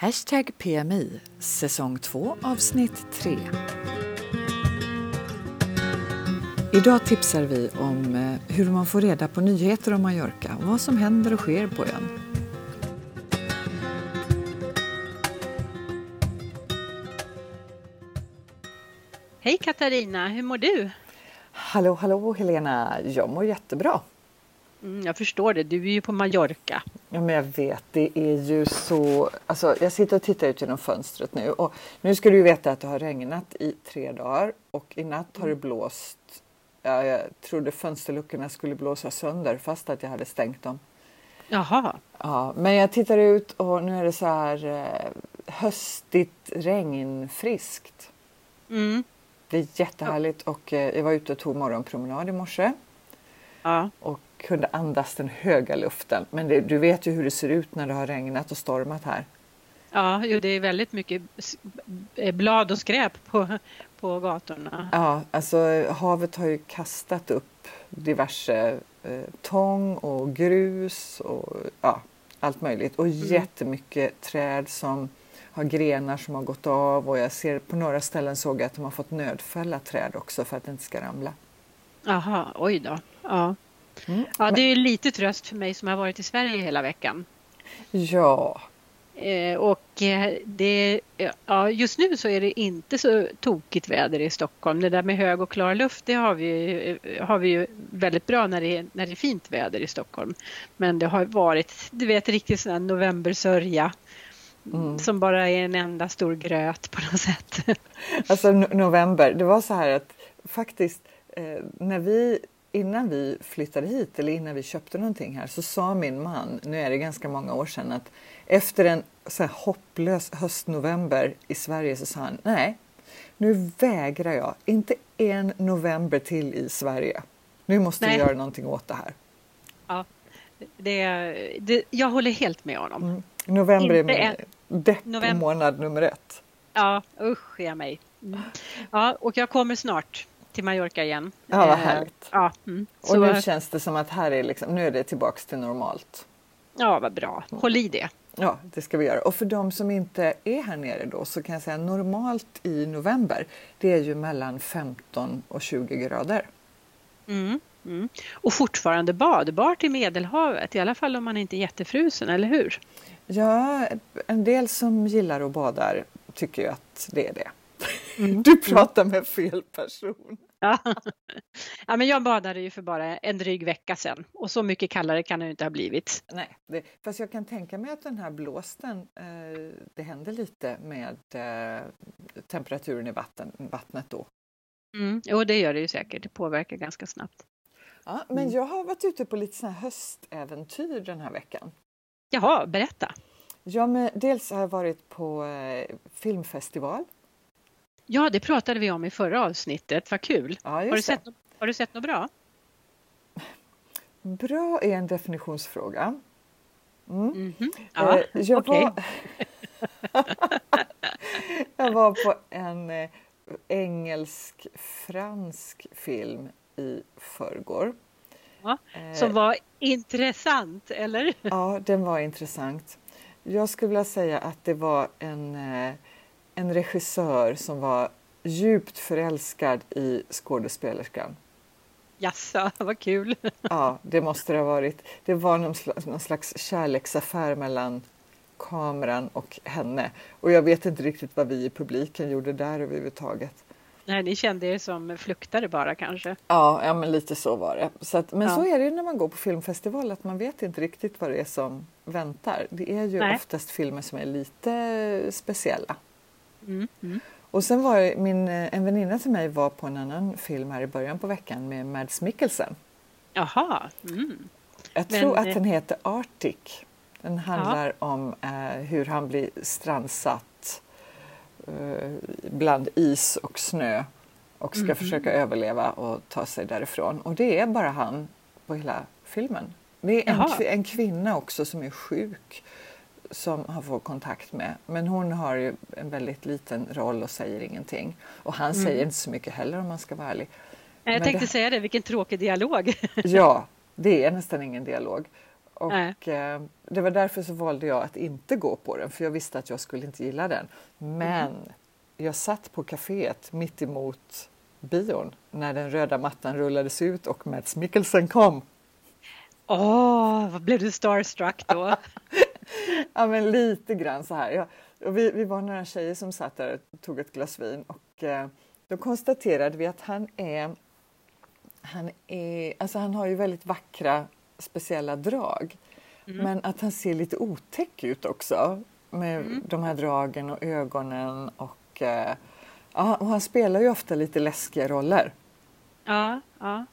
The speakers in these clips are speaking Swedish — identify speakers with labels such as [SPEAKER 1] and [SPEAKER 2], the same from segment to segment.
[SPEAKER 1] Hashtag PMI, säsong 2, avsnitt 3. Idag tipsar vi om eh, hur man får reda på nyheter om Mallorca och vad som händer och sker på ön.
[SPEAKER 2] Hej Katarina, hur mår du?
[SPEAKER 1] Hallå, hallå Helena! Jag mår jättebra.
[SPEAKER 2] Mm, jag förstår det, du är ju på Mallorca.
[SPEAKER 1] Ja, men jag vet, det är ju så... Alltså, jag sitter och tittar ut genom fönstret nu och nu ska du ju veta att det har regnat i tre dagar och i natt har det blåst. Ja, jag trodde fönsterluckorna skulle blåsa sönder fast att jag hade stängt dem.
[SPEAKER 2] Jaha.
[SPEAKER 1] Ja, men jag tittar ut och nu är det så här eh, höstigt regnfriskt.
[SPEAKER 2] Mm.
[SPEAKER 1] Det är jättehärligt och eh, jag var ute och tog morgonpromenad i morse
[SPEAKER 2] Ja.
[SPEAKER 1] och kunde andas den höga luften. Men det, du vet ju hur det ser ut när det har regnat och stormat här.
[SPEAKER 2] Ja, det är väldigt mycket eh, blad och skräp på, på gatorna.
[SPEAKER 1] Ja, alltså havet har ju kastat upp diverse eh, tång och grus och ja, allt möjligt. Och jättemycket träd som har grenar som har gått av och jag ser på några ställen såg jag att de har fått nödfälla träd också för att det inte ska ramla.
[SPEAKER 2] Jaha, oj då. Ja.
[SPEAKER 1] Mm.
[SPEAKER 2] ja, det är lite tröst för mig som har varit i Sverige hela veckan.
[SPEAKER 1] Ja,
[SPEAKER 2] Eh, och eh, det, ja, just nu så är det inte så tokigt väder i Stockholm. Det där med hög och klar luft det har vi, eh, har vi ju väldigt bra när det, är, när det är fint väder i Stockholm. Men det har varit, du vet, riktigt sån här novembersörja
[SPEAKER 1] Mm.
[SPEAKER 2] som bara är en enda stor gröt på något sätt.
[SPEAKER 1] alltså no- november. Det var så här att faktiskt eh, när vi innan vi flyttade hit eller innan vi köpte någonting här så sa min man, nu är det ganska många år sedan, att efter en så här hopplös höstnovember i Sverige så sa han nej, nu vägrar jag, inte en november till i Sverige. Nu måste vi
[SPEAKER 2] Nej.
[SPEAKER 1] göra någonting åt det här.
[SPEAKER 2] ja, det, det, jag håller helt med honom.
[SPEAKER 1] Mm. November
[SPEAKER 2] Inte
[SPEAKER 1] är min depp
[SPEAKER 2] november.
[SPEAKER 1] månad nummer ett.
[SPEAKER 2] Ja, usch ja mig. Mm. Ja, och jag kommer snart till Mallorca igen.
[SPEAKER 1] Ja, vad
[SPEAKER 2] Eh,
[SPEAKER 1] härligt.
[SPEAKER 2] Ja, mm.
[SPEAKER 1] Och
[SPEAKER 2] Så,
[SPEAKER 1] nu känns det som att här är liksom, nu är det tillbaks till normalt.
[SPEAKER 2] ja, vad bra. Håll i det.
[SPEAKER 1] Ja, det ska vi göra. Och för de som inte är här nere då så kan jag säga normalt i november, det är ju mellan 15 och 20 grader.
[SPEAKER 2] Mm. Mm. Och fortfarande badbart i Medelhavet, i alla fall om man inte är jättefrusen, eller hur?
[SPEAKER 1] Ja, en del som gillar att bada tycker ju att det är det.
[SPEAKER 2] Mm.
[SPEAKER 1] Du pratar med fel person.
[SPEAKER 2] Ja. ja, men jag badade ju för bara en dryg vecka sedan och så mycket kallare kan det ju inte ha blivit.
[SPEAKER 1] Nej, det, fast jag kan tänka mig att den här blåsten, eh, det händer lite med eh, temperaturen i vatten, vattnet då.
[SPEAKER 2] Mm. Jo, det gör det ju säkert. Det påverkar ganska snabbt.
[SPEAKER 1] Ja, men jag har varit ute på lite såna här höstäventyr den här veckan.
[SPEAKER 2] Jaha, berätta.
[SPEAKER 1] Ja, men dels har jag varit på eh, filmfestival.
[SPEAKER 2] Ja, det pratade vi om i förra avsnittet. Vad kul.
[SPEAKER 1] Ja,
[SPEAKER 2] Har du, sett, har du sett något bra?
[SPEAKER 1] Bra är en definitionsfråga. Mm.
[SPEAKER 2] Mhm. Ja,
[SPEAKER 1] Eh, jag,
[SPEAKER 2] okej.
[SPEAKER 1] var... jag var på en eh, engelsk-fransk film i förrgår.
[SPEAKER 2] Ja,
[SPEAKER 1] Eh,
[SPEAKER 2] Som var intressant, eller?
[SPEAKER 1] Ja, den var intressant. Jag skulle vilja säga att det var en, eh, en regissör som var djupt förälskad i skådespelerskan.
[SPEAKER 2] Jaså, vad kul.
[SPEAKER 1] Ja, det måste det ha varit. Det var någon slags, någon slags kärleksaffär mellan kameran och henne. Och jag vet inte riktigt vad vi i publiken gjorde där överhuvudtaget.
[SPEAKER 2] Nej, ni kände er som fluktare bara kanske.
[SPEAKER 1] Ja, ja men lite så var det. Så att, men
[SPEAKER 2] Ja.
[SPEAKER 1] så är det ju när man går på filmfestival, att man vet inte riktigt vad det är som väntar. Det är ju
[SPEAKER 2] Nej.
[SPEAKER 1] oftast filmer som är lite speciella.
[SPEAKER 2] Mm. Mm.
[SPEAKER 1] Och sen var min, eh, en väninna till mig var på en annan film här i början på veckan med Mads Mikkelsen.
[SPEAKER 2] Jaha. Mm.
[SPEAKER 1] Jag
[SPEAKER 2] Men,
[SPEAKER 1] tror att
[SPEAKER 2] eh,
[SPEAKER 1] den heter Arctic. Den handlar om eh, hur han blir strandsatt eh, bland is och snö och ska
[SPEAKER 2] Mhm.
[SPEAKER 1] försöka överleva och ta sig därifrån. Och det är bara han på hela filmen. Det är en, en kvinna också som är sjuk som han får kontakt med. Men hon har ju en väldigt liten roll och säger ingenting. Och han
[SPEAKER 2] Mm.
[SPEAKER 1] säger inte så mycket heller om man ska vara ärlig.
[SPEAKER 2] Jag
[SPEAKER 1] Men
[SPEAKER 2] tänkte
[SPEAKER 1] det-
[SPEAKER 2] säga det, vilken tråkig dialog.
[SPEAKER 1] Ja, det är nästan ingen dialog. Och eh, det var därför så valde jag att inte gå på den för jag visste att jag skulle inte gilla den. Men mm. jag satt på kaféet mitt emot bion när den röda mattan rullades ut och Mads Mikkelsen kom.
[SPEAKER 2] Åh, oh, vad blev du starstruck då?
[SPEAKER 1] ja, men lite grann så här. Ja, vi, vi var några tjejer som satt där och tog ett glas vin och eh, då konstaterade vi att han är, han är, alltså han har ju väldigt vackra speciella drag. Mm. Men att han ser lite otäck ut också med mm. de här dragen och ögonen och, eh, ja, och han spelar ju ofta lite läskiga roller.
[SPEAKER 2] Ja, ja.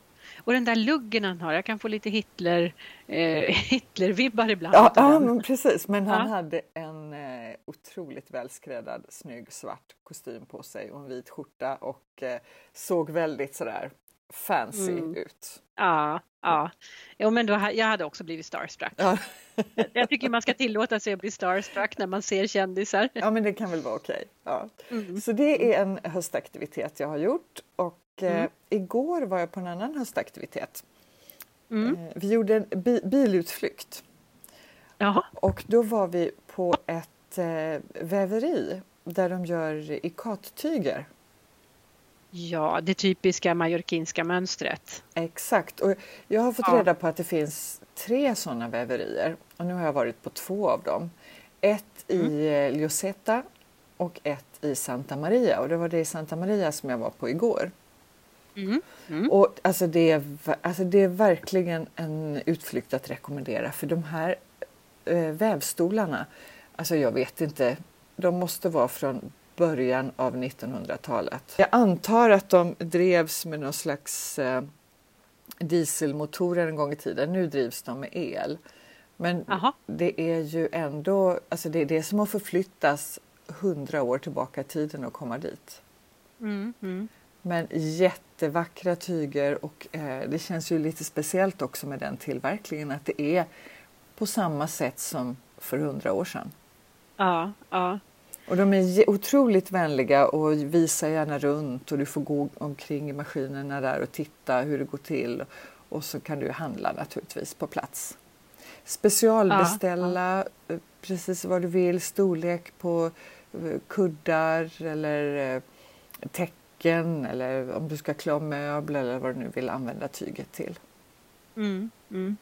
[SPEAKER 2] Och den där luggen han har, jag kan få lite Hitler, eh, Hitler-vibbar ibland.
[SPEAKER 1] Ja, ja men precis, men han ja. hade en eh, otroligt välskräddad snygg svart kostym på sig och en vit skjorta och eh, såg väldigt sådär fancy mm. ut.
[SPEAKER 2] Ja, ja. Jo, men då, jag hade också blivit starstruck. Ja. jag tycker man ska tillåta sig att bli starstruck när man ser kändisar.
[SPEAKER 1] Ja, men det kan väl vara okej. Okay. Ja. Mm. Så det är en höstaktivitet jag har gjort och mm. igår var jag på en annan höstaktivitet. Mm. Eh, vi gjorde en bi bilutflykt.
[SPEAKER 2] Jaha.
[SPEAKER 1] Och då var vi på ett eh, väveri där de gör ikattyger.
[SPEAKER 2] Ja, det typiska mallorquinska mönstret.
[SPEAKER 1] Exakt, och jag har fått ja. reda på att det finns tre sådana väverier och nu har jag varit på två av dem. Ett mm. i eh, Lloseta och ett i Santa Maria och det var det i Santa Maria som jag var på igår. Mm. Mm. Och alltså det, är, alltså det är verkligen en utflykt att rekommendera för de här eh, vävstolarna, alltså jag vet inte, de måste vara från början av 1900-talet. Jag antar att de drevs med någon slags eh, dieselmotorer en gång i tiden. Nu drivs de med el. Men Aha. det är ju ändå, alltså det är det som har förflyttas hundra år tillbaka i tiden och komma dit. Mm, mm. Men jättevackra tyger och eh, det känns ju lite speciellt också med den tillverkningen att det är på samma sätt som för hundra år sedan.
[SPEAKER 2] Ja, ja.
[SPEAKER 1] Och de är otroligt vänliga och visar gärna runt och du får gå omkring i maskinerna där och titta hur det går till. Och så kan du handla naturligtvis på plats. Specialbeställa ja, ja. Eh, precis vad du vill, storlek på eh, kuddar eller eh, täcken eller om du ska klä möbler eller vad du nu vill använda tyget till.
[SPEAKER 2] Mm, mm.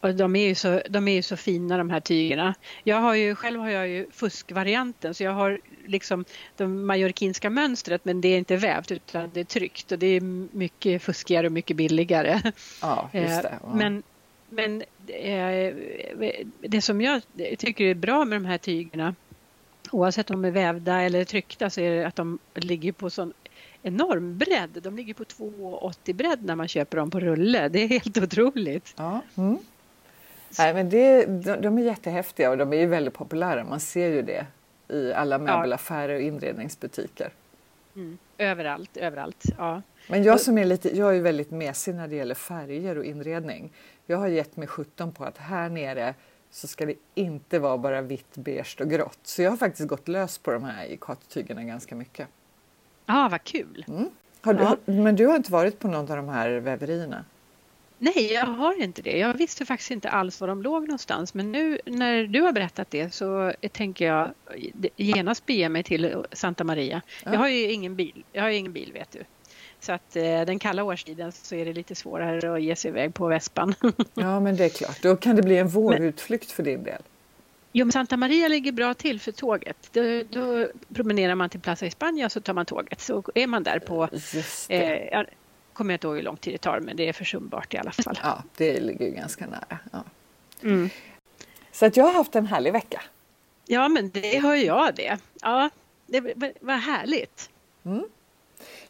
[SPEAKER 2] Och de är ju så, de är så fina de här tygerna. Jag har ju, själv har jag ju fuskvarianten så jag har liksom det mallorquinska mönstret men det är inte vävt utan det är tryckt och det är mycket fuskigare och mycket billigare.
[SPEAKER 1] Ja, just det.
[SPEAKER 2] Ja. Men, men eh, det som jag tycker är bra med de här tygerna oavsett om de är vävda eller tryckta så är det att de ligger på sån enorm bredd. De ligger på 2,80 bredd när man köper dem på rulle. Det är helt otroligt.
[SPEAKER 1] Ja. Mm. Nej, men det, de, de är jättehäftiga och de är ju väldigt populära. Man ser ju det i alla möbelaffärer och inredningsbutiker.
[SPEAKER 2] Mm. Överallt, överallt. Ja.
[SPEAKER 1] Men jag som är lite, jag är väldigt mesig när det gäller färger och inredning. Jag har gett mig 17 på att här nere så ska det inte vara bara vitt, beige och grått. Så jag har faktiskt gått lös på de här ikattygerna ganska mycket.
[SPEAKER 2] Ja, ah, vad kul! Mm.
[SPEAKER 1] Har du, ja. Men du har inte varit på någon av de här väverierna?
[SPEAKER 2] Nej, jag har inte det. Jag visste faktiskt inte alls var de låg någonstans. Men nu när du har berättat det så tänker jag genast bege mig till Santa Maria. Ja. Jag har ju ingen bil. Jag har ingen bil vet du. Så att eh, den kalla årstiden så är det lite svårare att ge sig iväg på vespan.
[SPEAKER 1] ja, men det är klart. Då kan det bli en vårutflykt men, för din del.
[SPEAKER 2] Jo, men Santa Maria ligger bra till för tåget. Då, då promenerar man till Plaza España och så tar man tåget. Så är man där på... Eh, kommer jag inte ihåg hur lång tid det tar, men det är försumbart i alla fall.
[SPEAKER 1] Ja, det ligger ju ganska nära. Ja. Mm. Så att jag har haft en härlig vecka.
[SPEAKER 2] Ja, men det har jag det. Ja, det var härligt. Mm.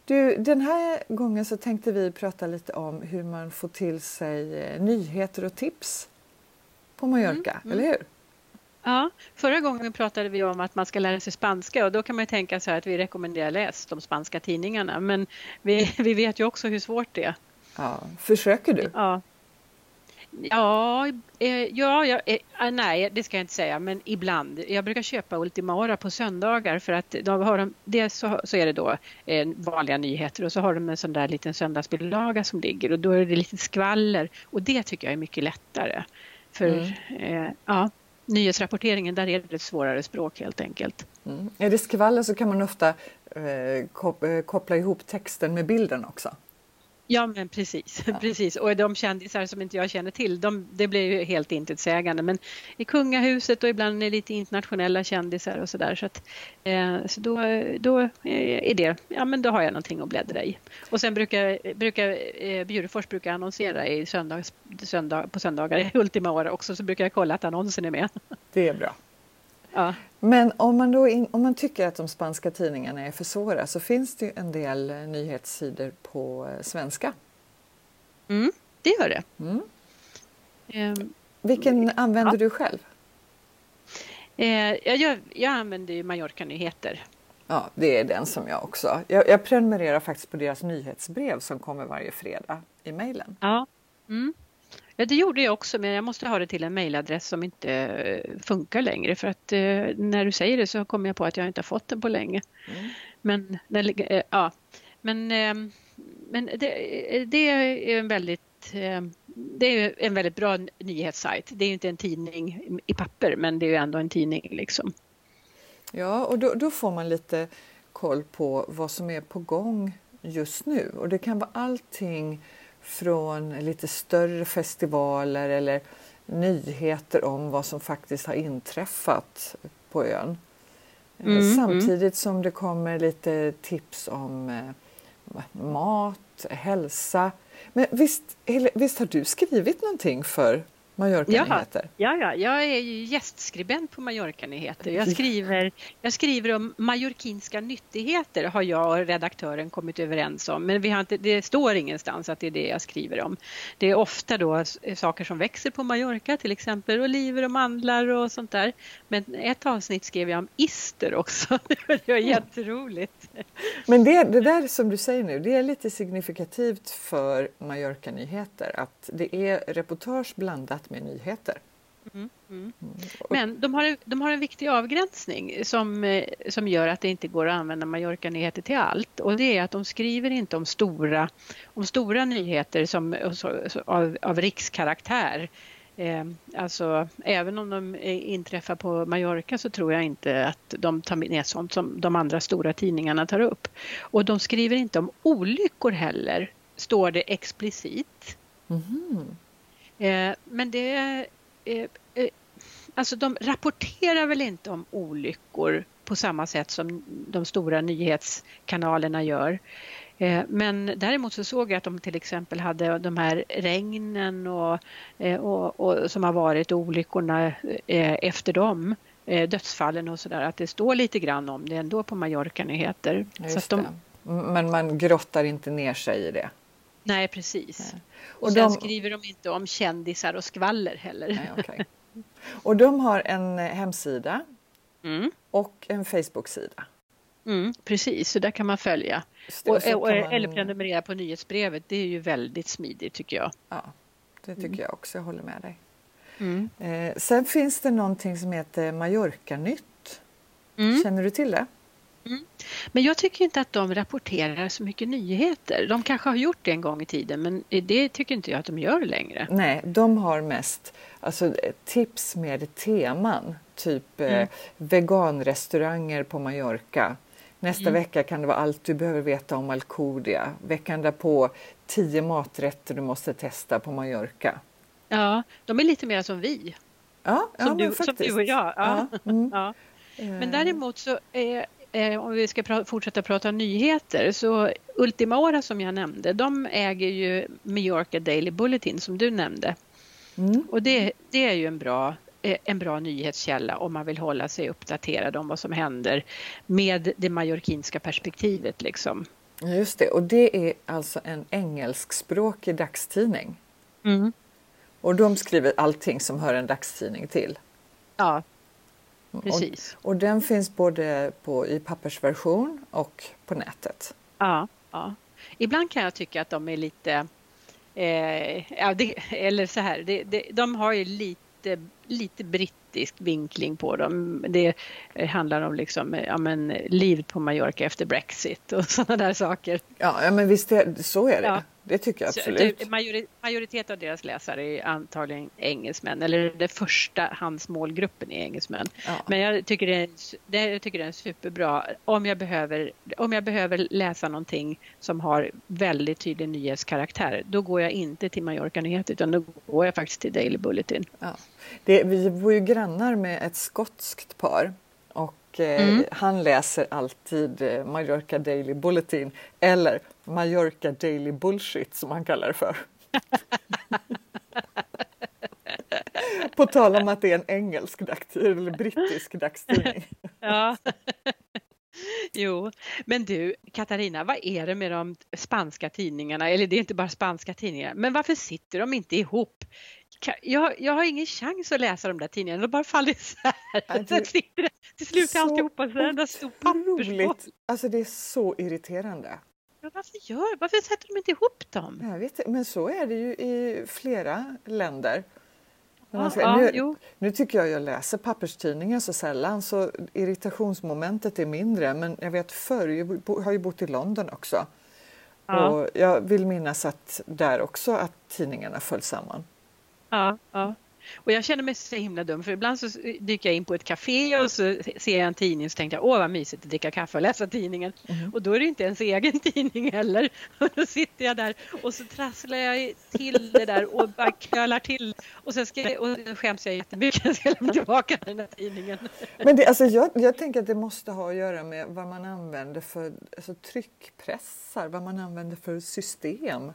[SPEAKER 1] Du, den här gången så tänkte vi prata lite om hur man får till sig eh, nyheter och tips på Mallorca, mm, mm. eller hur?
[SPEAKER 2] Ja, förra gången pratade vi om att man ska lära sig spanska och då kan man tänka så här att vi rekommenderar läs de spanska tidningarna. Men vi, vi vet ju också hur svårt det är.
[SPEAKER 1] Ja, försöker du?
[SPEAKER 2] Ja. Ja, eh, ja, ja eh, nej det ska jag inte säga, men ibland. Jag brukar köpa Ultima Hora på söndagar för att då har de, dels så, så är det då eh, vanliga nyheter och så har de en sån där liten söndagsbilaga som ligger och då är det lite skvaller och det tycker jag är mycket lättare. För mm. eh, ja, nyhetsrapporteringen, där är det ett svårare språk helt enkelt.
[SPEAKER 1] Mm. Är det skvaller så kan man ofta eh, eh koppla ihop texten med bilden också.
[SPEAKER 2] Ja men precis, ja. precis. och de kändisar som inte jag känner till, de, det blir ju helt intetsägande. Men i kungahuset och ibland är lite internationella kändisar och sådär. Så, att, eh, så då, då är det, ja men då har jag någonting att bläddra i. Och sen brukar, brukar eh, Bjurefors brukar annonsera i söndags, söndag, på söndagar i Ultima År också, så brukar jag kolla att annonsen är med.
[SPEAKER 1] Det är bra. Ja. Men om man, då in, om man tycker att de spanska tidningarna är för svåra så finns det ju en del eh, nyhetssidor på eh, svenska.
[SPEAKER 2] Mm, det gör det. Mm.
[SPEAKER 1] Um, Vilken använder ja. du själv?
[SPEAKER 2] Eh, jag, jag använder ju Mallorca-nyheter.
[SPEAKER 1] Ja, det är den som jag också. Jag, jag prenumererar faktiskt på deras nyhetsbrev som kommer varje fredag i mejlen.
[SPEAKER 2] Ja. Mm. Ja, det gjorde jag också, men jag måste ha det till en mejladress som inte eh, funkar längre för att eh, när du säger det så kommer jag på att jag inte har fått den på länge. Mm. Men, eh, ja. men, eh, men det, det, är en väldigt eh, det är en väldigt bra nyhetssajt. Det är inte en tidning i papper, men det är ändå en tidning. Liksom.
[SPEAKER 1] Ja, och då, då får man lite koll på vad som är på gång just nu. Och det kan vara allting från lite större festivaler eller nyheter om vad som faktiskt har inträffat på ön. Eh, mm, mm, Samtidigt som det kommer lite tips om eh, mat, hälsa. Men visst, visst har du skrivit någonting för Mallorca-nyheter?
[SPEAKER 2] Ja, ja, jag är ju gästskribent på Mallorca-nyheter. Jag skriver, jag skriver om mallorquinska nyttigheter har jag och redaktören kommit överens om. Men vi har inte, det står ingenstans att det är det jag skriver om. Det är ofta då saker som växer på Mallorca, till exempel oliver och mandlar och sånt där. Men ett avsnitt skrev jag om ister också. Det var jätteroligt.
[SPEAKER 1] Men det, det där som du säger nu, det är lite signifikativt för Mallorca-nyheter att det är reportage blandat annat med nyheter. Mm,
[SPEAKER 2] mm. mm. Men de har, de har en viktig avgränsning som, eh, som gör att det inte går att använda Mallorca-nyheter till allt. Och det är att de skriver inte om stora, om stora nyheter som, av, av rikskaraktär. Eh, alltså, även om de inträffar på Mallorca så tror jag inte att de tar med sånt som de andra stora tidningarna tar upp. Och de skriver inte om olyckor heller, står det explicit. Mm. Eh, men det... Eh, eh, alltså de rapporterar väl inte om olyckor på samma sätt som de stora nyhetskanalerna gör. Men däremot så såg jag att de till exempel hade de här regnen och, och, och som har varit olyckorna efter dem dödsfallen och sådär, att det står lite grann om det ändå på Mallorca-nyheter.
[SPEAKER 1] De... Men man grottar inte ner sig i det?
[SPEAKER 2] Nej, precis. Nej. Och, och sen de... skriver de inte om kändisar och skvaller heller. Nej, okay.
[SPEAKER 1] Och de har en eh, hemsida mm. och en Facebook-sida.
[SPEAKER 2] Mm, precis, så där kan man följa. Det, och, och, man... Eller prenumerera på nyhetsbrevet. Det är ju väldigt smidigt tycker jag.
[SPEAKER 1] Ja, det tycker mm. jag också. Jag håller med dig. Mm. Eh, sen finns det någonting som heter Mallorca-nytt. Mm. Känner du till det?
[SPEAKER 2] Mm. Men jag tycker inte att de rapporterar så mycket nyheter. De kanske har gjort det en gång i tiden men det tycker inte jag att de gör längre.
[SPEAKER 1] Nej, de har mest alltså, tips med teman. Typ eh, mm. eh, veganrestauranger på Mallorca. Nästa mm. vecka kan det vara allt du behöver veta om Alcudia. Veckan därpå tio maträtter du måste testa på Mallorca.
[SPEAKER 2] Ja, de är lite mer som vi.
[SPEAKER 1] Ja,
[SPEAKER 2] som,
[SPEAKER 1] ja,
[SPEAKER 2] du, som du och jag. Ja. ja. Mm. Men däremot så är eh, om vi ska pra fortsätta prata nyheter, så Ultima Hora som jag nämnde, de äger ju Mallorca Daily Bulletin som du nämnde. Mm. Och det, det är ju en bra eh, en bra nyhetskälla om man vill hålla sig uppdaterad om vad som händer med det mallorquinska perspektivet. Liksom.
[SPEAKER 1] Just det, och det är alltså en engelskspråkig dagstidning. Mm. Och de skriver allting som hör en dagstidning till.
[SPEAKER 2] Ja, Precis.
[SPEAKER 1] Och, och, den finns både på, i pappersversion och på nätet.
[SPEAKER 2] Ja, ja. Ibland kan jag tycka att de är lite, eh, ja, det, eller så här, det, det, de har ju lite, lite brittisk vinkling på dem. Det handlar om liksom, ja, men, livet på Mallorca efter Brexit och sådana där saker.
[SPEAKER 1] Ja, men visst är, så är det.
[SPEAKER 2] Ja.
[SPEAKER 1] det tycker jag absolut.
[SPEAKER 2] Så, majori, majoritet av deras läsare är antagligen engelsmän eller det första hans målgruppen är engelsmän. Ja. Men jag tycker det, är, det, jag tycker det är superbra. Om jag, behöver, om jag behöver läsa någonting som har väldigt tydlig nyhetskaraktär då går jag inte till Mallorca Nyheter utan då går jag faktiskt till Daily Bulletin.
[SPEAKER 1] Ja. Det, vi bor ju grannar med ett skotskt par och eh, mm. han läser alltid eh, Mallorca Daily Bulletin eller Mallorca Daily Bullshit som han kallar det för. På tal om att det är en engelsk dagstidning eller brittisk dagstidning.
[SPEAKER 2] ja. Jo, men du Katarina, vad är det med de spanska tidningarna? Eller det är inte bara spanska tidningar, men varför sitter de inte ihop? Jag, jag har ingen chans att läsa de där tidningarna, de bara faller isär. Ja, sitter det, till slut är alltihopa så enda stor pappersboll.
[SPEAKER 1] Alltså det är så irriterande.
[SPEAKER 2] Ja, varför, gör, varför sätter de inte ihop dem?
[SPEAKER 1] Jag vet men så är det ju i flera länder.
[SPEAKER 2] Ja, ska,
[SPEAKER 1] nu, nu, tycker jag jag läser papperstidningar så sällan så irritationsmomentet är mindre men jag vet förr, jag har ju bott i London också. Ja. Och jag vill minnas att där också att tidningarna föll samman.
[SPEAKER 2] Ja, ja. Och jag känner mig så himla dum för ibland så dyker jag in på ett café och så ser jag en tidning och så tänker jag åh vad mysigt att dricka kaffe och läsa tidningen. Mm. Och då är det inte ens egen tidning heller. Och då sitter jag där och så trasslar jag till det där och bara kölar till. Och sen ska jag, och skäms jag jättemycket jag ska lämna tillbaka den här tidningen.
[SPEAKER 1] Men det, alltså jag, jag tänker att det måste ha att göra med vad man använder för alltså tryckpressar, vad man använder för system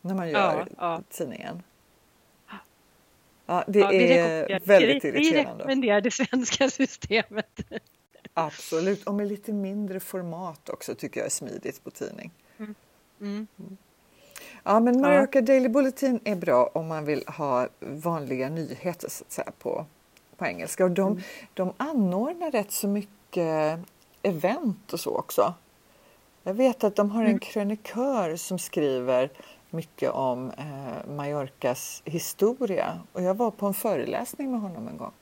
[SPEAKER 1] när man gör ja, ja. tidningen. Ja, det ja, är väldigt irriterande.
[SPEAKER 2] Vi rekommenderar det svenska systemet.
[SPEAKER 1] Absolut, och med lite mindre format också tycker jag är smidigt på tidning.
[SPEAKER 2] Mm. Mm.
[SPEAKER 1] Ja, men Mallorca ja. Daily Bulletin är bra om man vill ha vanliga nyheter så att säga, på, på engelska. Och de, mm. de anordnar rätt så mycket event och så också. Jag vet att de har en mm. krönikör som skriver mycket om eh, Mallorcas historia och jag var på en föreläsning med honom en gång.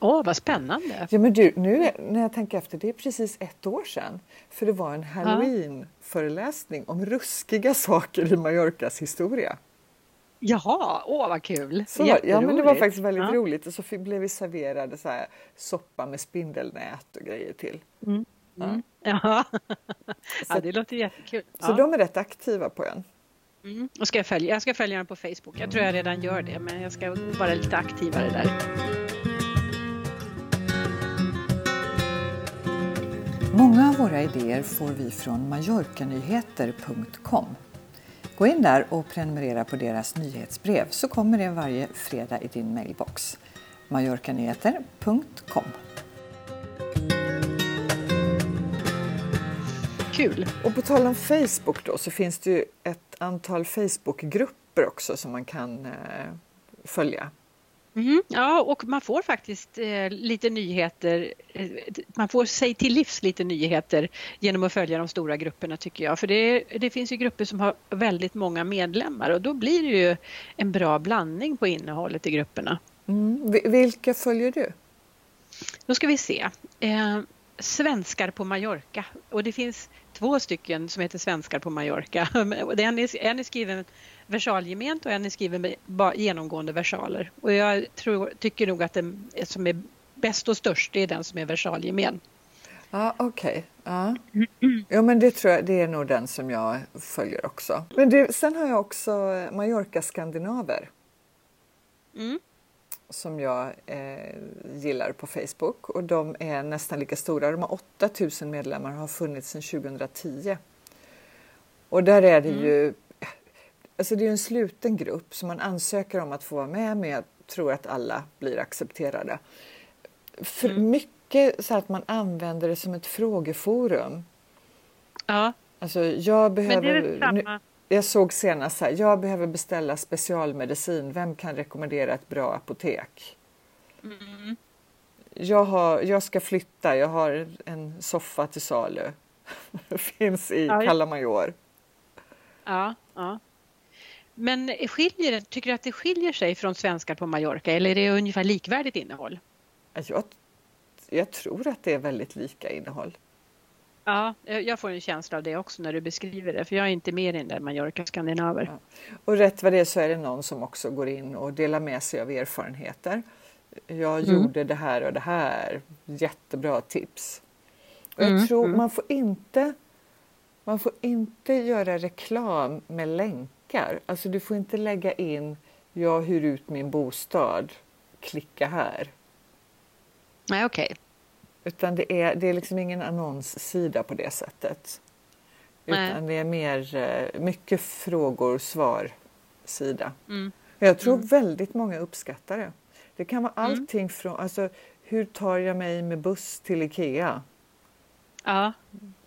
[SPEAKER 2] Åh, oh, vad spännande!
[SPEAKER 1] Ja, men du, nu när jag tänker efter, det är precis ett år sedan. För det var en halloween-föreläsning om ruskiga saker i Mallorcas historia.
[SPEAKER 2] Jaha, åh vad kul!
[SPEAKER 1] Så, ja, men det var faktiskt väldigt ja. roligt och så blev vi serverade så här, soppa med spindelnät och grejer till.
[SPEAKER 2] Mm. Mm. Ja. ja, det låter jättekul.
[SPEAKER 1] Så ja. de är rätt aktiva på en.
[SPEAKER 2] Mm. Och ska jag, följa, jag ska följa den på Facebook. Jag tror jag redan gör det, men jag ska vara lite aktivare där.
[SPEAKER 1] Många av våra idéer får vi från mallorcanyheter.com. Gå in där och prenumerera på deras nyhetsbrev så kommer det varje fredag i din mailbox. mallorcanyheter.com
[SPEAKER 2] Kul!
[SPEAKER 1] Och på tal om Facebook då så finns det ju ett antal Facebookgrupper också som man kan eh, följa.
[SPEAKER 2] Mm, ja, och man får faktiskt eh, lite nyheter. Eh, man får sig till livs lite nyheter genom att följa de stora grupperna tycker jag. För det, det, finns ju grupper som har väldigt många medlemmar och då blir det ju en bra blandning på innehållet i grupperna.
[SPEAKER 1] Mm. Vilka följer du?
[SPEAKER 2] Då ska vi se. Eh, svenskar på Mallorca och det finns två stycken som heter Svenskar på Mallorca. En är, en är skriven versalgement och en är skriven med genomgående versaler. Och jag tror, tycker nog att den som är bäst och störst är den som är versalgemen.
[SPEAKER 1] Ja, okej. Okay. Ja. ja, men det tror jag det är nog den som jag följer också. Men det, sen har jag också Mallorca Skandinaver. Mm som jag eh, gillar på Facebook och de är nästan lika stora. De har 8000 medlemmar och har funnits sedan 2010. Och där är det mm. ju Alltså det är en sluten grupp som man ansöker om att få vara med men jag tror att alla blir accepterade. För mm. mycket så att man använder det som ett frågeforum.
[SPEAKER 2] Ja.
[SPEAKER 1] Alltså jag behöver... Men det är samma jag såg senast här, jag behöver beställa specialmedicin. Vem kan rekommendera ett bra apotek? Mm. Jag, har, jag ska flytta, jag har en soffa till salu. Finns i ja, Cala Major.
[SPEAKER 2] Ja, ja. Men skiljer, tycker du att det skiljer sig från svenskar på Mallorca eller är det ungefär likvärdigt innehåll?
[SPEAKER 1] Jag, jag tror att det är väldigt lika innehåll.
[SPEAKER 2] Ja, jag får en känsla av det också när du beskriver det, för jag är inte med i den där Mallorca-skandinaver. Ja.
[SPEAKER 1] Och rätt vad det är så är det någon som också går in och delar med sig av erfarenheter. Jag mm. gjorde det här och det här, jättebra tips. Och jag mm, tror mm. man får inte man får inte göra reklam med länkar. Alltså du får inte lägga in jag hyr ut min bostad, klicka här.
[SPEAKER 2] Nej, okej. Okay.
[SPEAKER 1] Utan det är, det är liksom ingen annonssida på det sättet. Utan det är mer eh, mycket frågor, svar sida. Mm. Jag tror mm. väldigt många uppskattar det. Det kan vara mm. allting från, alltså hur tar jag mig med buss till Ikea?
[SPEAKER 2] Ja.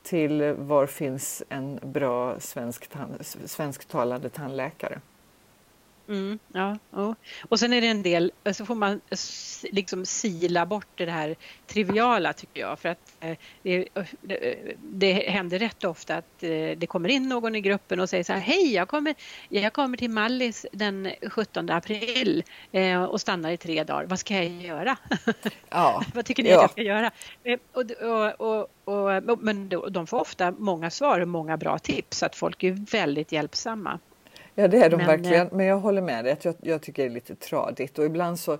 [SPEAKER 1] Till var finns en bra svensk svensktalande tandläkare?
[SPEAKER 2] Mm, ja, ja, och sen är det en del, så får man liksom sila bort det här triviala tycker jag för att eh, det, det, det händer rätt ofta att eh, det kommer in någon i gruppen och säger så här Hej, jag kommer, jag kommer till Mallis den 17 april eh, och stannar i tre dagar. Vad ska jag göra? Ja. Vad tycker ni ja. att jag ska göra? Och, och, och, men de får ofta många svar och många bra tips så att folk är väldigt hjälpsamma.
[SPEAKER 1] Ja det är de men, verkligen. Men jag håller med dig att jag, jag tycker det är lite tradigt och ibland så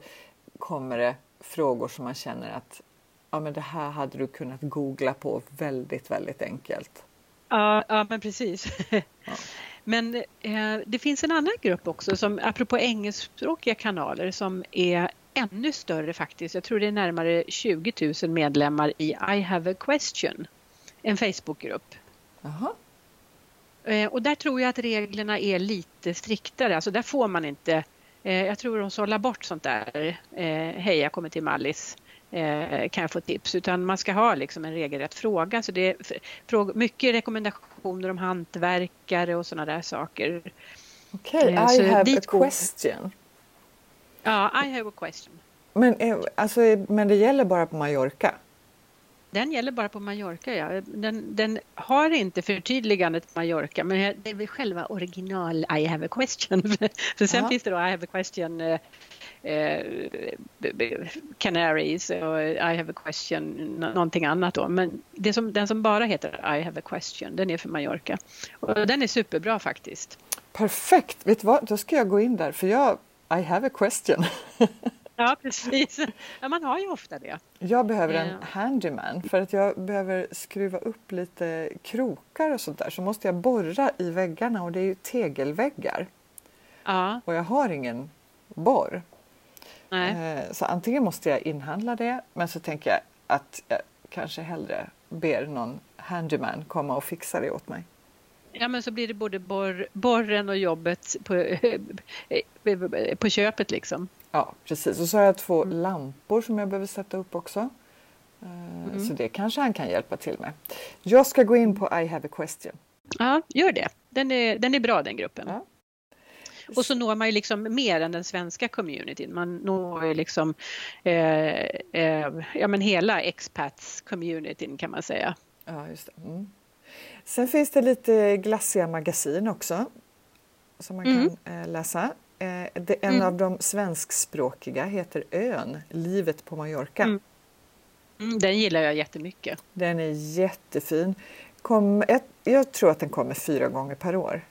[SPEAKER 1] kommer det frågor som man känner att ja, men det här hade du kunnat googla på väldigt, väldigt enkelt.
[SPEAKER 2] Ja, ja men precis. Ja. Men eh, det finns en annan grupp också som apropå engelskspråkiga kanaler som är ännu större faktiskt. Jag tror det är närmare 20 000 medlemmar i I have a question. En Facebookgrupp.
[SPEAKER 1] Jaha.
[SPEAKER 2] Eh, och där tror jag att reglerna är lite striktare. Alltså där får man inte, eh, jag tror de sållar bort sånt där. Eh, Hej, jag kommer till Mallis. Kan jag få tips? Utan man ska ha liksom en regelrätt fråga. Så det är mycket rekommendationer om hantverkare och sådana där saker.
[SPEAKER 1] Okej, okay, I have a question.
[SPEAKER 2] Ja, I have a question.
[SPEAKER 1] Men, alltså, men det gäller bara på Mallorca?
[SPEAKER 2] Den gäller bara på Mallorca, ja. Den, den har inte förtydligandet Mallorca, men det är väl själva original I have a question. För sen Aha. finns det då I have a question eh, eh, Canaries och I have a question någonting annat då. Men det som, den som bara heter I have a question, den är för Mallorca. Och den är superbra faktiskt.
[SPEAKER 1] Perfekt! Vet du vad, då ska jag gå in där för jag I have a question.
[SPEAKER 2] Ja, precis. Ja, man har ju ofta det.
[SPEAKER 1] Jag behöver en handyman för att jag behöver skruva upp lite krokar och sånt där. Så måste jag borra i väggarna och det är ju tegelväggar.
[SPEAKER 2] Ja.
[SPEAKER 1] Och jag har ingen borr. Nej. Eh, så antingen måste jag inhandla det men så tänker jag att jag kanske hellre ber någon handyman komma och fixa det åt mig.
[SPEAKER 2] Ja men så blir det både borr, borren och jobbet på, på köpet liksom.
[SPEAKER 1] Ja precis och så har jag två mm. lampor som jag behöver sätta upp också. Eh, mm. Så det kanske han kan hjälpa till med. Jag ska gå in på I have a question.
[SPEAKER 2] Ja, gör det. Den är, den är bra den gruppen. Ja. Och så når man ju liksom mer än den svenska communityn. Man når ju liksom eh, eh, ja, men hela expats-communityn kan man säga.
[SPEAKER 1] Ja, just. Mm. Sen finns det lite glassiga magasin också som man mm. kan eh, läsa. Eh, det, en mm. av de svenskspråkiga heter Ön, Livet på Mallorca. Mm.
[SPEAKER 2] mm. den gillar jag jättemycket.
[SPEAKER 1] Den är jättefin. Kom, jag, jag, tror att den kommer fyra gånger per år.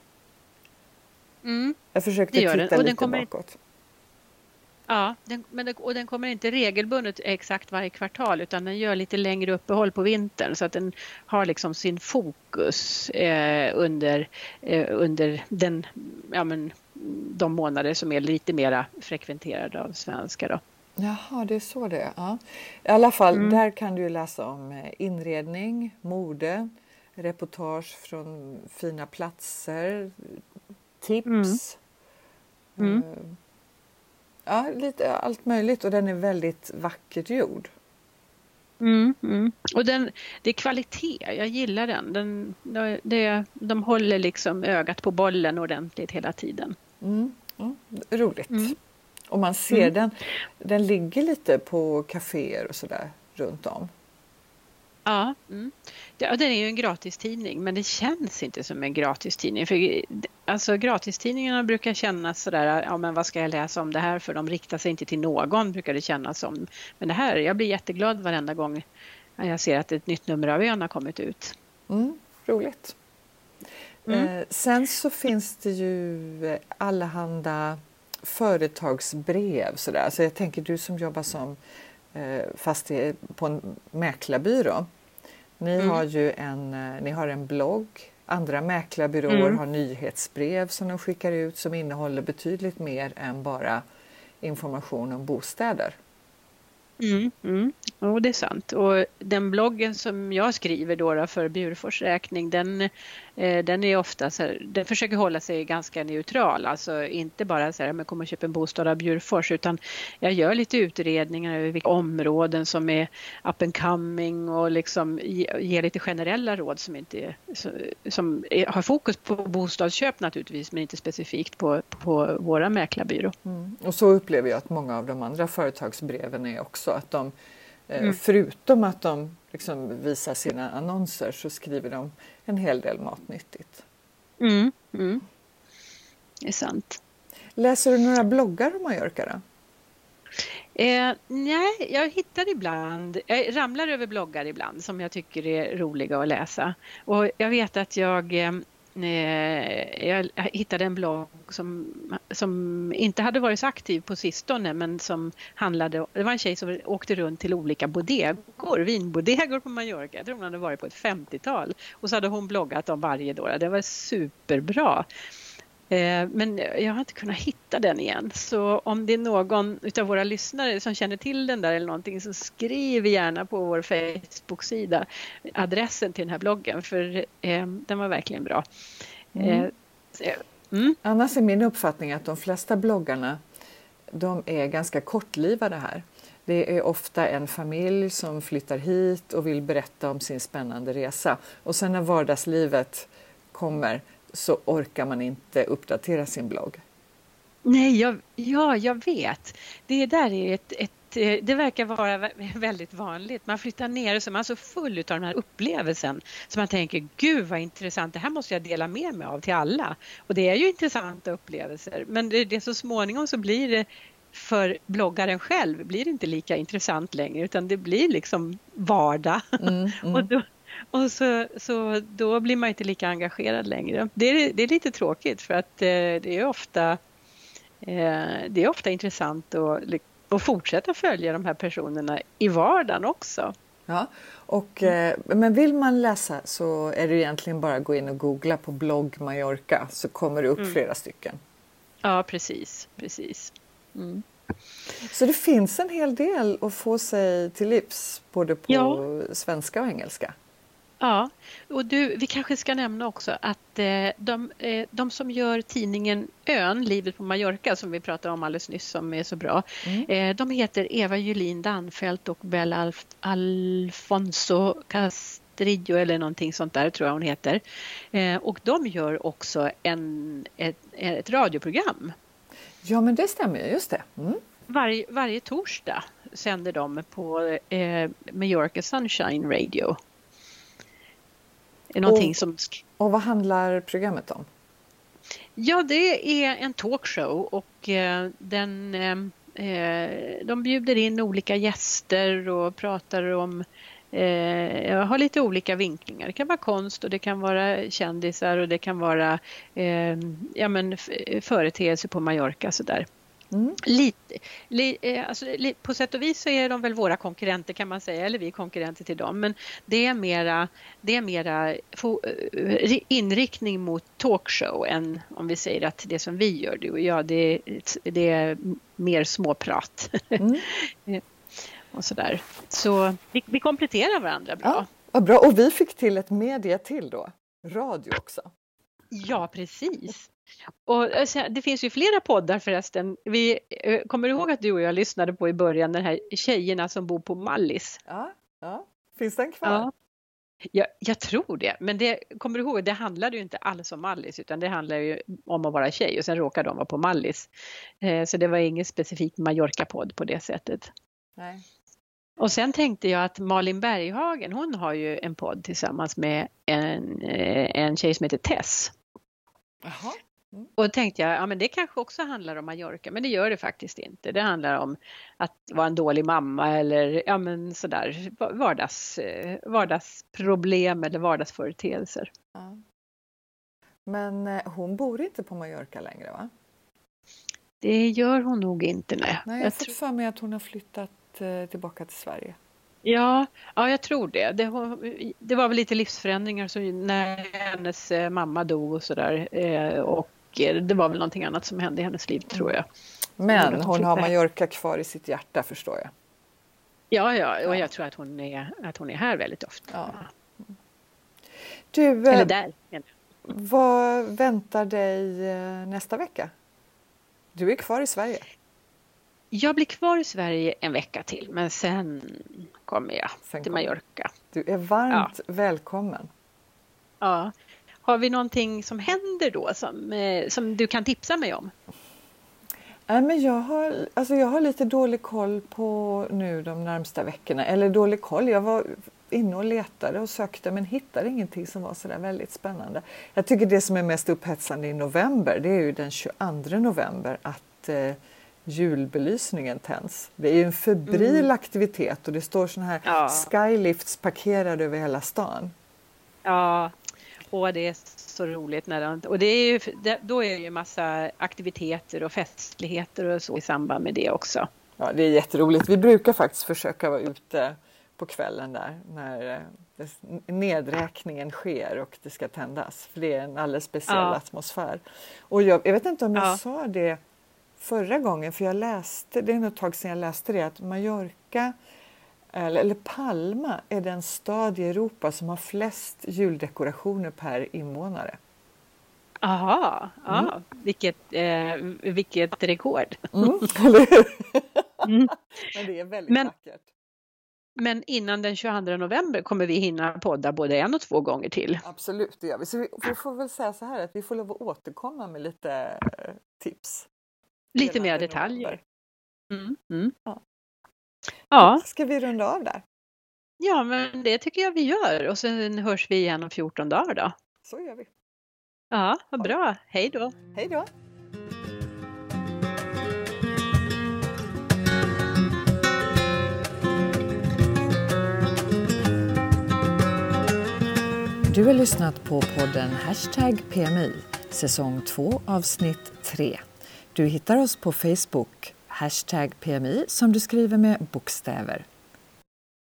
[SPEAKER 2] Mm.
[SPEAKER 1] Jag försökte titta lite den kommer... bakåt.
[SPEAKER 2] Ja, den, men det, och den kommer inte regelbundet exakt varje kvartal utan den gör lite längre uppehåll på vintern så att den har liksom sin fokus eh, under, eh, under den, ja, men, de månader som är lite mera frekventerade av svenskar. Då.
[SPEAKER 1] Jaha, det är så det är. Ja. I alla fall, mm. där kan du läsa om eh, inredning, mode, reportage från fina platser, tips. Mm. Mm. Uh, ja, lite allt möjligt och den är väldigt vackert gjord.
[SPEAKER 2] Mm, mm. Och den, det är kvalitet, jag gillar den. den det, de håller liksom ögat på bollen ordentligt hela tiden.
[SPEAKER 1] Mm, ja, roligt. Mm. Och man ser mm. den, den ligger lite på kaféer och sådär runt om.
[SPEAKER 2] Ja, mm. ja, den är ju en gratistidning men det känns inte som en gratistidning. För, alltså, gratistidningarna brukar kännas sådär, ja men vad ska jag läsa om det här för de riktar sig inte till någon brukar det kännas som. Men det här, jag blir jätteglad varenda gång jag ser att ett nytt nummer av ön har kommit ut.
[SPEAKER 1] Mm, roligt. Mm. Eh, sen så finns det ju allehanda företagsbrev sådär. Så jag tänker du som jobbar som eh, fastighet på en mäklarbyrå. Ni mm. har ju en, eh, ni har en blogg. Andra mäklarbyråer mm. har nyhetsbrev som de skickar ut som innehåller betydligt mer än bara information om bostäder.
[SPEAKER 2] Mm, mm. Jo, det är sant. Och den bloggen som jag skriver då, för Bjurfors räkning, den, eh, Eh, den är ofta så här, den försöker hålla sig ganska neutral, alltså inte bara så här, men kom och köp en bostad av Bjurfors, utan jag gör lite utredningar över vilka områden som är up and coming och liksom ger lite generella råd som inte är, som är, har fokus på bostadsköp naturligtvis, men inte specifikt på, på våra mäklarbyrå.
[SPEAKER 1] Mm. Och så upplever jag att många av de andra företagsbreven är också, att de mm. Förutom att de liksom visar sina annonser så skriver de en hel del matnyttigt.
[SPEAKER 2] Mm, mm. Det är sant.
[SPEAKER 1] Läser du några bloggar om Mallorca då?
[SPEAKER 2] Eh, nej, jag hittar ibland, jag ramlar över bloggar ibland som jag tycker är roliga att läsa. Och jag vet att jag eh, Eh, Eh, jag hittade en blogg som, som inte hade varit så aktiv på sistone men som handlade det var en tjej som åkte runt till olika bodegor, vinbodegor på Mallorca. Jag tror hon hade varit på ett 50-tal och så hade hon bloggat om varje då, Det var superbra. Eh, men jag har inte kunnat hitta den igen. Så om det är någon av våra lyssnare som känner till den där eller någonting så skriv gärna på vår Facebook-sida adressen till den här bloggen för eh, den var verkligen bra. Mm. Eh,
[SPEAKER 1] mm. Annars är min uppfattning att de flesta bloggarna de är ganska kortlivade här. Det är ofta en familj som flyttar hit och vill berätta om sin spännande resa och sen när vardagslivet kommer så orkar man inte uppdatera sin blogg.
[SPEAKER 2] Nej, jag, ja, jag vet. Det där är ett, ett eh, det verkar vara väldigt vanligt. Man flyttar ner och så är man så full av den här upplevelsen så man tänker gud vad intressant, det här måste jag dela med mig av till alla. Och det är ju intressanta upplevelser men det, det så småningom så blir det för bloggaren själv blir det inte lika intressant längre utan det blir liksom vardag. Mm, mm. och då, och så, så då blir man inte lika engagerad längre. Det är, det är lite tråkigt för att eh, det är ofta eh, det är ofta intressant att, att fortsätta följa de här personerna i vardagen också.
[SPEAKER 1] Ja, och, eh, men vill man läsa så är det egentligen bara att gå in och googla på blogg Mallorca så kommer det upp mm. flera stycken.
[SPEAKER 2] Ja, precis. precis. Mm.
[SPEAKER 1] Så det finns en hel del att få sig till livs både på ja. svenska och engelska?
[SPEAKER 2] Ja, och du, vi kanske ska nämna också att eh, de, eh, de som gör tidningen Ön, Livet på Mallorca, som vi pratade om alldeles nyss, som är så bra, mm. eh, de heter Eva Julin Danfelt och Bella Alf Alfonso Castrillo eller någonting sånt där tror jag hon heter. Och de gör också en, ett, ett radioprogram.
[SPEAKER 1] Ja, men det stämmer, just det. Mm.
[SPEAKER 2] Varje, varje torsdag sänder de på eh, Mallorca Sunshine Radio
[SPEAKER 1] är någonting och, som... och vad handlar programmet om?
[SPEAKER 2] Ja, det är en talkshow och eh, den, eh, eh, de bjuder in olika gäster och pratar om eh, har lite olika vinklingar. Det kan vara konst och det kan vara kändisar och det kan vara eh, ja, men, företeelser på Mallorca. Sådär. Mm. Lite, li, eh, alltså, li, på sätt och vis så är de väl våra konkurrenter kan man säga, eller vi är konkurrenter till dem. Men det är mera, det är mera fo, eh, inriktning mot talkshow än om vi säger att det som vi gör, du och jag, det, det är mer småprat. Mm. och sådär. Så vi, vi kompletterar varandra bra. Ja,
[SPEAKER 1] vad bra. Och vi fick till ett media till då, radio också.
[SPEAKER 2] Ja, precis. Och alltså, det finns ju flera poddar förresten. Vi eh, kommer ihåg att du och jag lyssnade på i början den här Tjejerna som bor på Mallis.
[SPEAKER 1] Ja, ja. finns den kvar? Ja.
[SPEAKER 2] Jag, jag, tror det, men det, kommer du ihåg, det handlade ju inte alls om Mallis utan det handlade ju om att vara tjej och sen råkade de vara på Mallis. Eh, så det var ingen specifik Mallorca-podd på det sättet. Nej. Och sen tänkte jag att Malin Berghagen, hon har ju en podd tillsammans med en, eh, en tjej som heter Tess. Jaha. Mm. Och då tänkte jag, ja men det kanske också handlar om Mallorca, men det gör det faktiskt inte. Det handlar om att vara en dålig mamma eller ja men sådär vardags, eh, vardagsproblem eller vardagsföreteelser. Ja.
[SPEAKER 1] Men eh, hon bor inte på Mallorca längre va?
[SPEAKER 2] Det gör hon nog inte, nej.
[SPEAKER 1] nej jag har fått för mig att hon har flyttat eh, tillbaka till Sverige.
[SPEAKER 2] Ja, ja jag tror det. Det, det var väl lite livsförändringar så när hennes mamma dog och sådär. Eh, och det var väl någonting annat som hände i hennes liv tror jag.
[SPEAKER 1] Men hon har Mallorca kvar i sitt hjärta förstår jag.
[SPEAKER 2] Ja, ja, och jag tror att hon är, att hon är här väldigt ofta. Ja.
[SPEAKER 1] Du, Eller där. Vad väntar dig nästa vecka? Du är kvar i Sverige?
[SPEAKER 2] Jag blir kvar i Sverige en vecka till men sen kommer jag sen till Mallorca.
[SPEAKER 1] Du är varmt ja. välkommen.
[SPEAKER 2] Ja. Har vi någonting som händer då som, eh, som du kan tipsa mig om?
[SPEAKER 1] Nej, men jag, har, alltså jag har lite dålig koll på nu de närmsta veckorna. Eller dålig koll, jag var inne och letade och sökte men hittade ingenting som var så där väldigt spännande. Jag tycker det som är mest upphetsande i november det är ju den 22 november att eh, julbelysningen tänds. Det är ju en febril mm. aktivitet och det står såna här ja. skylifts parkerade över hela stan.
[SPEAKER 2] Ja, och det är så roligt. När de, och det är ju, då är det ju massa aktiviteter och festligheter och så i samband med det också.
[SPEAKER 1] Ja, det är jätteroligt. Vi brukar faktiskt försöka vara ute på kvällen där när eh, nedräkningen sker och det ska tändas. För det är en alldeles speciell ja. atmosfär. Och jag, jag, vet inte om jag ja. sa det förra gången, för jag läste, det är nog ett tag sedan jag läste det, att Mallorca eller, Palma är den stad i Europa som har flest juldekorationer per invånare.
[SPEAKER 2] Aha, ja, mm. vilket, eh, vilket rekord!
[SPEAKER 1] Mm, mm. Men det är väldigt Men, vackert.
[SPEAKER 2] Men innan den 22 november kommer vi hinna podda både en och två gånger till.
[SPEAKER 1] Absolut, det gör vi. Så vi, vi får väl säga så här att vi får lov att återkomma med lite eh, tips.
[SPEAKER 2] Lite mer detaljer. Mm, mm.
[SPEAKER 1] Ja. Ja. Ska vi runda av där?
[SPEAKER 2] Ja, men det tycker jag vi gör och sen hörs vi igen om 14 dagar då.
[SPEAKER 1] Så gör vi.
[SPEAKER 2] Ja, vad bra. Hej då.
[SPEAKER 1] Hej då. Du har lyssnat på podden Hashtag PMI, säsong 2 avsnitt 3. Du hittar oss på Facebook, hashtag PMI, som du skriver med bokstäver.